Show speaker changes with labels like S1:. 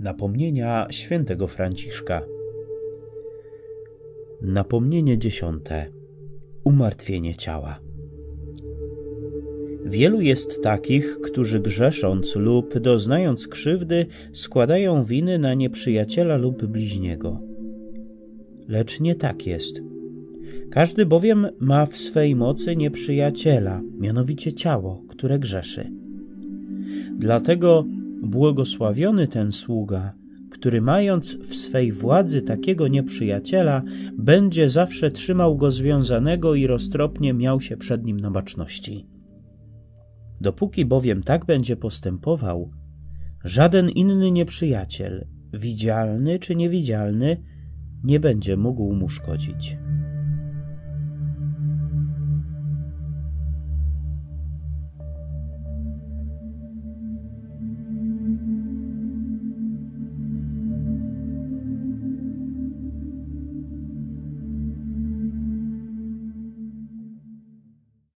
S1: Napomnienia świętego Franciszka. Napomnienie dziesiąte. Umartwienie ciała. Wielu jest takich, którzy grzesząc lub doznając krzywdy, składają winy na nieprzyjaciela lub bliźniego. Lecz nie tak jest. Każdy bowiem ma w swej mocy nieprzyjaciela, mianowicie ciało, które grzeszy. Dlatego błogosławiony ten sługa, który mając w swej władzy takiego nieprzyjaciela, będzie zawsze trzymał go związanego i roztropnie miał się przed nim na baczności. Dopóki bowiem tak będzie postępował, żaden inny nieprzyjaciel, widzialny czy niewidzialny, nie będzie mógł mu szkodzić.